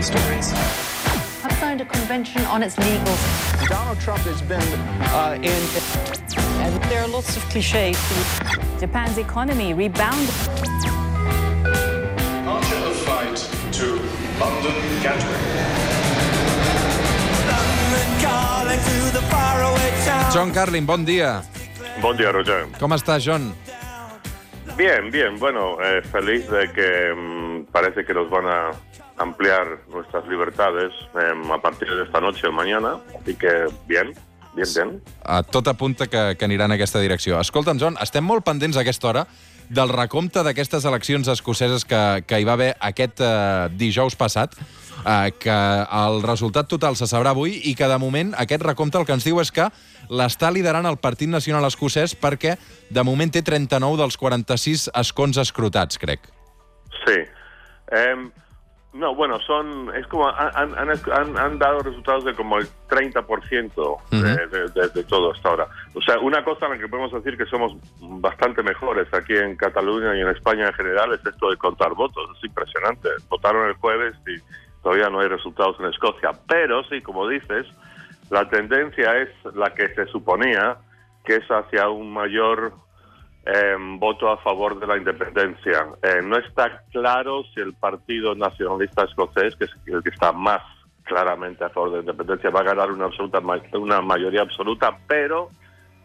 political stories. have signed a convention on its legals. Donald Trump has been uh, in. And there are lots of cliches. Japan's economy rebounded. Departure of flight to London Gatwick. John Carlin, bon dia. Buen día, Roger. Com estàs, John? Bien, bien. Bueno, eh, feliz de que mm, parece que nos van a ampliar nuestras libertades eh, a partir de esta noche o mañana. Así que bien, bien, bien. A tot apunta que, que anirà en aquesta direcció. Escolta'm, John, estem molt pendents a aquesta hora del recompte d'aquestes eleccions escoceses que, que hi va haver aquest eh, dijous passat, eh, que el resultat total se sabrà avui i que, de moment, aquest recompte el que ens diu és que l'està liderant el Partit Nacional Escocès perquè, de moment, té 39 dels 46 escons escrutats, crec. Sí. Em, no, bueno, son. Es como. Han, han, dado resultados de como el 30% de, de- de- de todo hasta ahora. O sea, una cosa en la que podemos decir que somos bastante mejores aquí en Cataluña y en España en general es esto de contar votos. Es impresionante. Votaron el jueves y todavía no hay resultados en Escocia. Pero sí, como dices, la tendencia es la que se suponía, que es hacia un mayor eh, voto a favor de la independencia. Eh, no está claro si el Partido Nacionalista Escocés, que es el que está más claramente a favor de la independencia, va a ganar una, absoluta, una mayoría absoluta, pero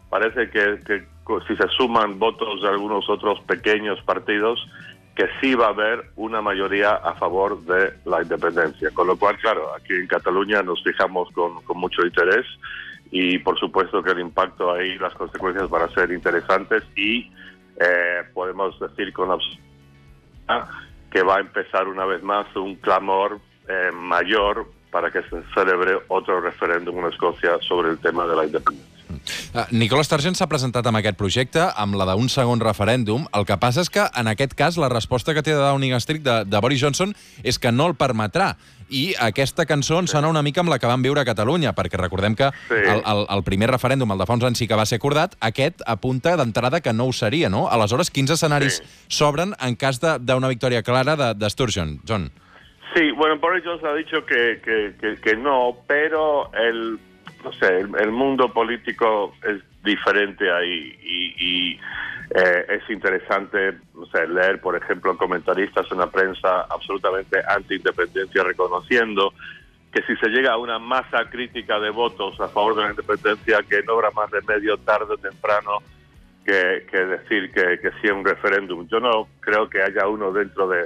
parece que, que si se suman votos de algunos otros pequeños partidos, que sí va a haber una mayoría a favor de la independencia. Con lo cual, claro, aquí en Cataluña nos fijamos con, con mucho interés y por supuesto que el impacto ahí, las consecuencias van a ser interesantes y eh, podemos decir con absoluta que va a empezar una vez más un clamor eh, mayor para que se celebre otro referéndum en Escocia sobre el tema de la independencia. Uh, Nicola Sturgeon s'ha presentat amb aquest projecte, amb la d'un segon referèndum. El que passa és que, en aquest cas, la resposta que té de Downing Street de, de Boris Johnson és que no el permetrà. I aquesta cançó ens sona una mica amb la que vam viure a Catalunya, perquè recordem que Sí. el, el, el primer referèndum, el de fa uns anys, sí que va ser acordat, aquest apunta d'entrada que no ho seria, no? Aleshores, quins escenaris Sí. s'obren en cas d'una victòria clara de, de Sturgeon, John? Sí, bueno, Boris Johnson ha dicho que, que, que- que no, pero el, no sé, el, mundo político es diferente ahí y, y, eh, es interesante leer, por ejemplo, comentaristas en la prensa absolutamente anti-independencia reconociendo que si se llega a una masa crítica de votos a favor de la independencia, que no habrá más remedio tarde o temprano que, que decir que, que sí un referéndum. Yo no creo que haya uno dentro de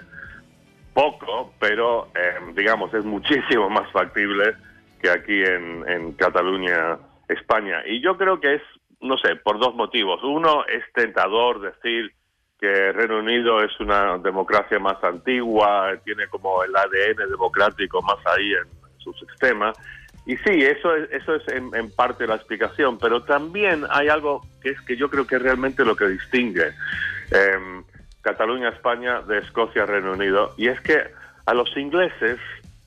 poco, pero eh, digamos es muchísimo más factible que aquí en, en Cataluña, España. Y yo creo que es, no sé, por dos motivos. Uno, es tentador decir que Reino Unido es una democracia más antigua, tiene como el ADN democrático más ahí en su sistema. Y sí, eso es, eso es en, en parte la explicación, pero también hay algo que es que yo creo que es realmente lo que distingue em, Cataluña, España de Escocia, Reino Unido, y es que a los ingleses,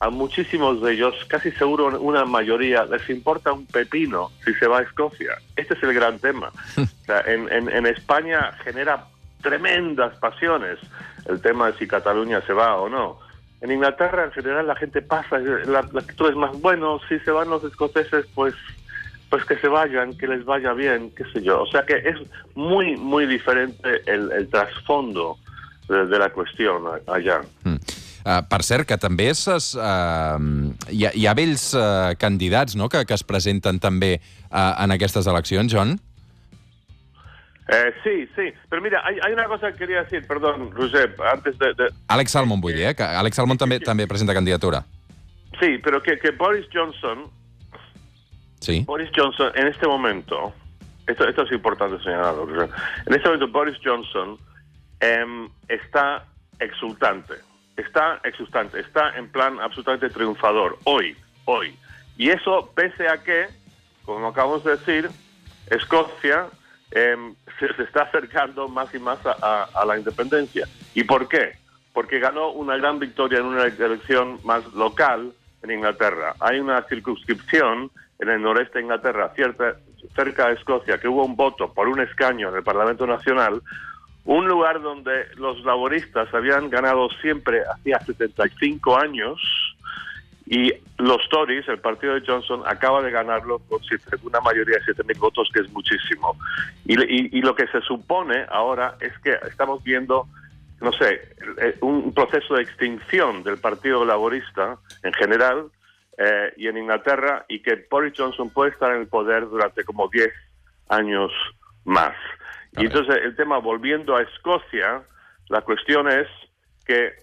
a muchísimos de ellos, casi seguro una mayoría, les importa un pepino si se va a Escocia. Este es el gran tema. O sea, en, en- en España genera tremendas pasiones el tema de si Cataluña se va o no. En Inglaterra, en general, la gente pasa, la, la actitud es más, bueno, si se van los escoceses, pues pues que se vayan, que les vaya bien, qué sé yo. O sea que es muy, muy diferente el, el trasfondo de, de la cuestión allá. Mm. Uh, per cert, que també és, es, uh, hi, ha, hi ha vells uh, candidats no? que, que es presenten també uh, en aquestes eleccions, John? Eh, sí, sí. Pero mira, hay, hay una cosa que quería decir, perdón, Roger, antes de... de- Àlex Salmon, vull dir, eh? Que Àlex Salmon també, també presenta candidatura. sí, pero que, que Boris Johnson, Sí? Boris Johnson en este momento, esto, esto es importante señalarlo, Roger, en este momento Boris Johnson em, está exultante, está exultante, está en plan absolutamente triunfador, hoy, hoy. Y eso pese a que, como acabamos de decir, Escocia em, se, está acercando más y más a, a- a la independencia. ¿Y por qué? Porque ganó una gran victoria en una elección más local en Inglaterra. Hay una circunscripción en el noreste de Inglaterra, cierta, cerca de Escocia, que hubo un voto por un escaño en el Parlamento Nacional, un lugar donde los laboristas habían ganado siempre hacía 75 años Y los Tories, el partido de Johnson, acaba de ganarlo con una mayoría de 7.000 votos, que es muchísimo. Y, y- y lo que se supone ahora es que estamos viendo, no sé, eh, un proceso de extinción del Partido Laborista en general eh, y en Inglaterra, y que Boris Johnson puede estar en el poder durante como 10 años más. Y entonces el tema, volviendo a Escocia, la cuestión es que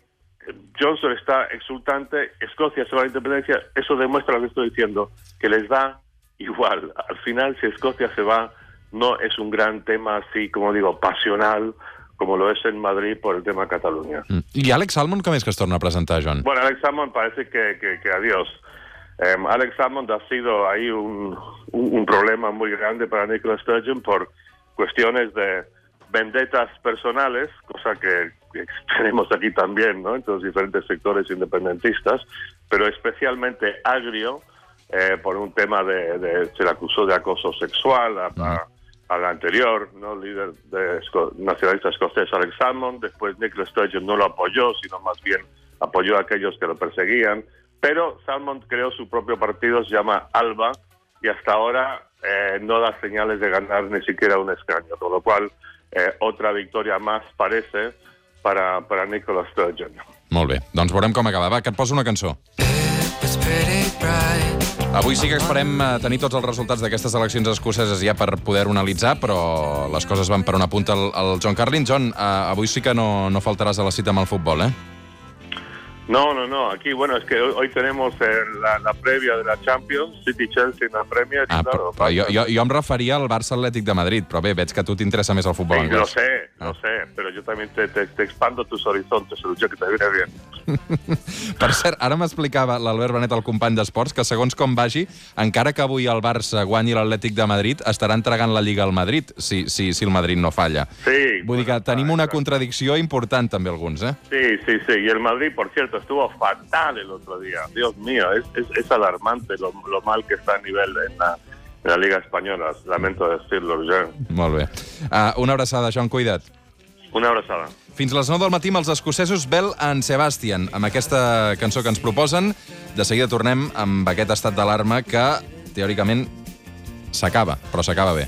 Johnson está exultante, Escocia se va a la independencia, eso demuestra lo que estoy diciendo, que les da igual. Al final, si Escocia se va, no es un gran tema así, como digo, pasional, como lo es en Madrid por el tema Cataluña. Mm. I Alex Salmond com és que es torna a presentar, John? Bueno, Alex Salmond parece que, que, que adiós. Em, Alex Salmond ha sido ahí un, un, un problema muy grande para Nicola Sturgeon por cuestiones de vendetas personales, cosa que, que tenemos aquí también, ¿no? En los diferentes sectores independentistas, pero especialmente agrio eh, por un tema de, de- se le acusó de acoso sexual a, a- al anterior, ¿no? Líder de esco- nacionalista escocés Alex Salmond, después Nicola Sturgeon no lo apoyó, sino más bien apoyó a aquellos que lo perseguían, pero Salmond creó su propio partido, se llama ALBA, y hasta ahora eh, no da señales de ganar ni siquiera un escaño, con lo cual eh, otra victoria más parece para, para Nicola Sturgeon. Molt bé, doncs veurem com acaba. Va, que et poso una cançó. Avui sí que esperem eh, tenir tots els resultats d'aquestes eleccions escoceses ja per poder-ho analitzar, però les coses van per una punta al, al John Carlin. John, eh, avui sí que no, no faltaràs a la cita amb el futbol, eh? No, no, no. Aquí, bueno, es que hoy, hoy tenemos eh, la, la previa de la Champions, City-Chelsea en la Premier. Ah, claro, però, però jo, jo, jo em referia al Barça Atlètic de Madrid, però bé, veig que a tu t'interessa més el futbol Sí, anglès. sé, lo sé, pero yo también te, te- te expando tus horizontes, Sergio, que te viene bien. Per cert, ara m'explicava l'Albert Benet, el company d'esports, que segons com vagi, encara que avui el Barça guanyi l'Atlètic de Madrid, estarà entregant la Lliga al Madrid, si, si, si el Madrid no falla. Sí. Vull dir que tenim ah, una contradicció important, també, alguns, eh? Sí, sí, sí. Y el Madrid, por cierto, estuvo fatal el otro día. Dios mío, es, es, es alarmante lo, lo mal que está a nivel en la, la Liga Española. Lamento decirlo, ya. Molt bé. Uh, una abraçada, John, cuida't. Una abrazada. Fins les 9 del matí amb els escocesos Bell and Sebastian, amb aquesta cançó que ens proposen. De seguida tornem amb aquest estat d'alarma que, teòricament, s'acaba, però s'acaba bé.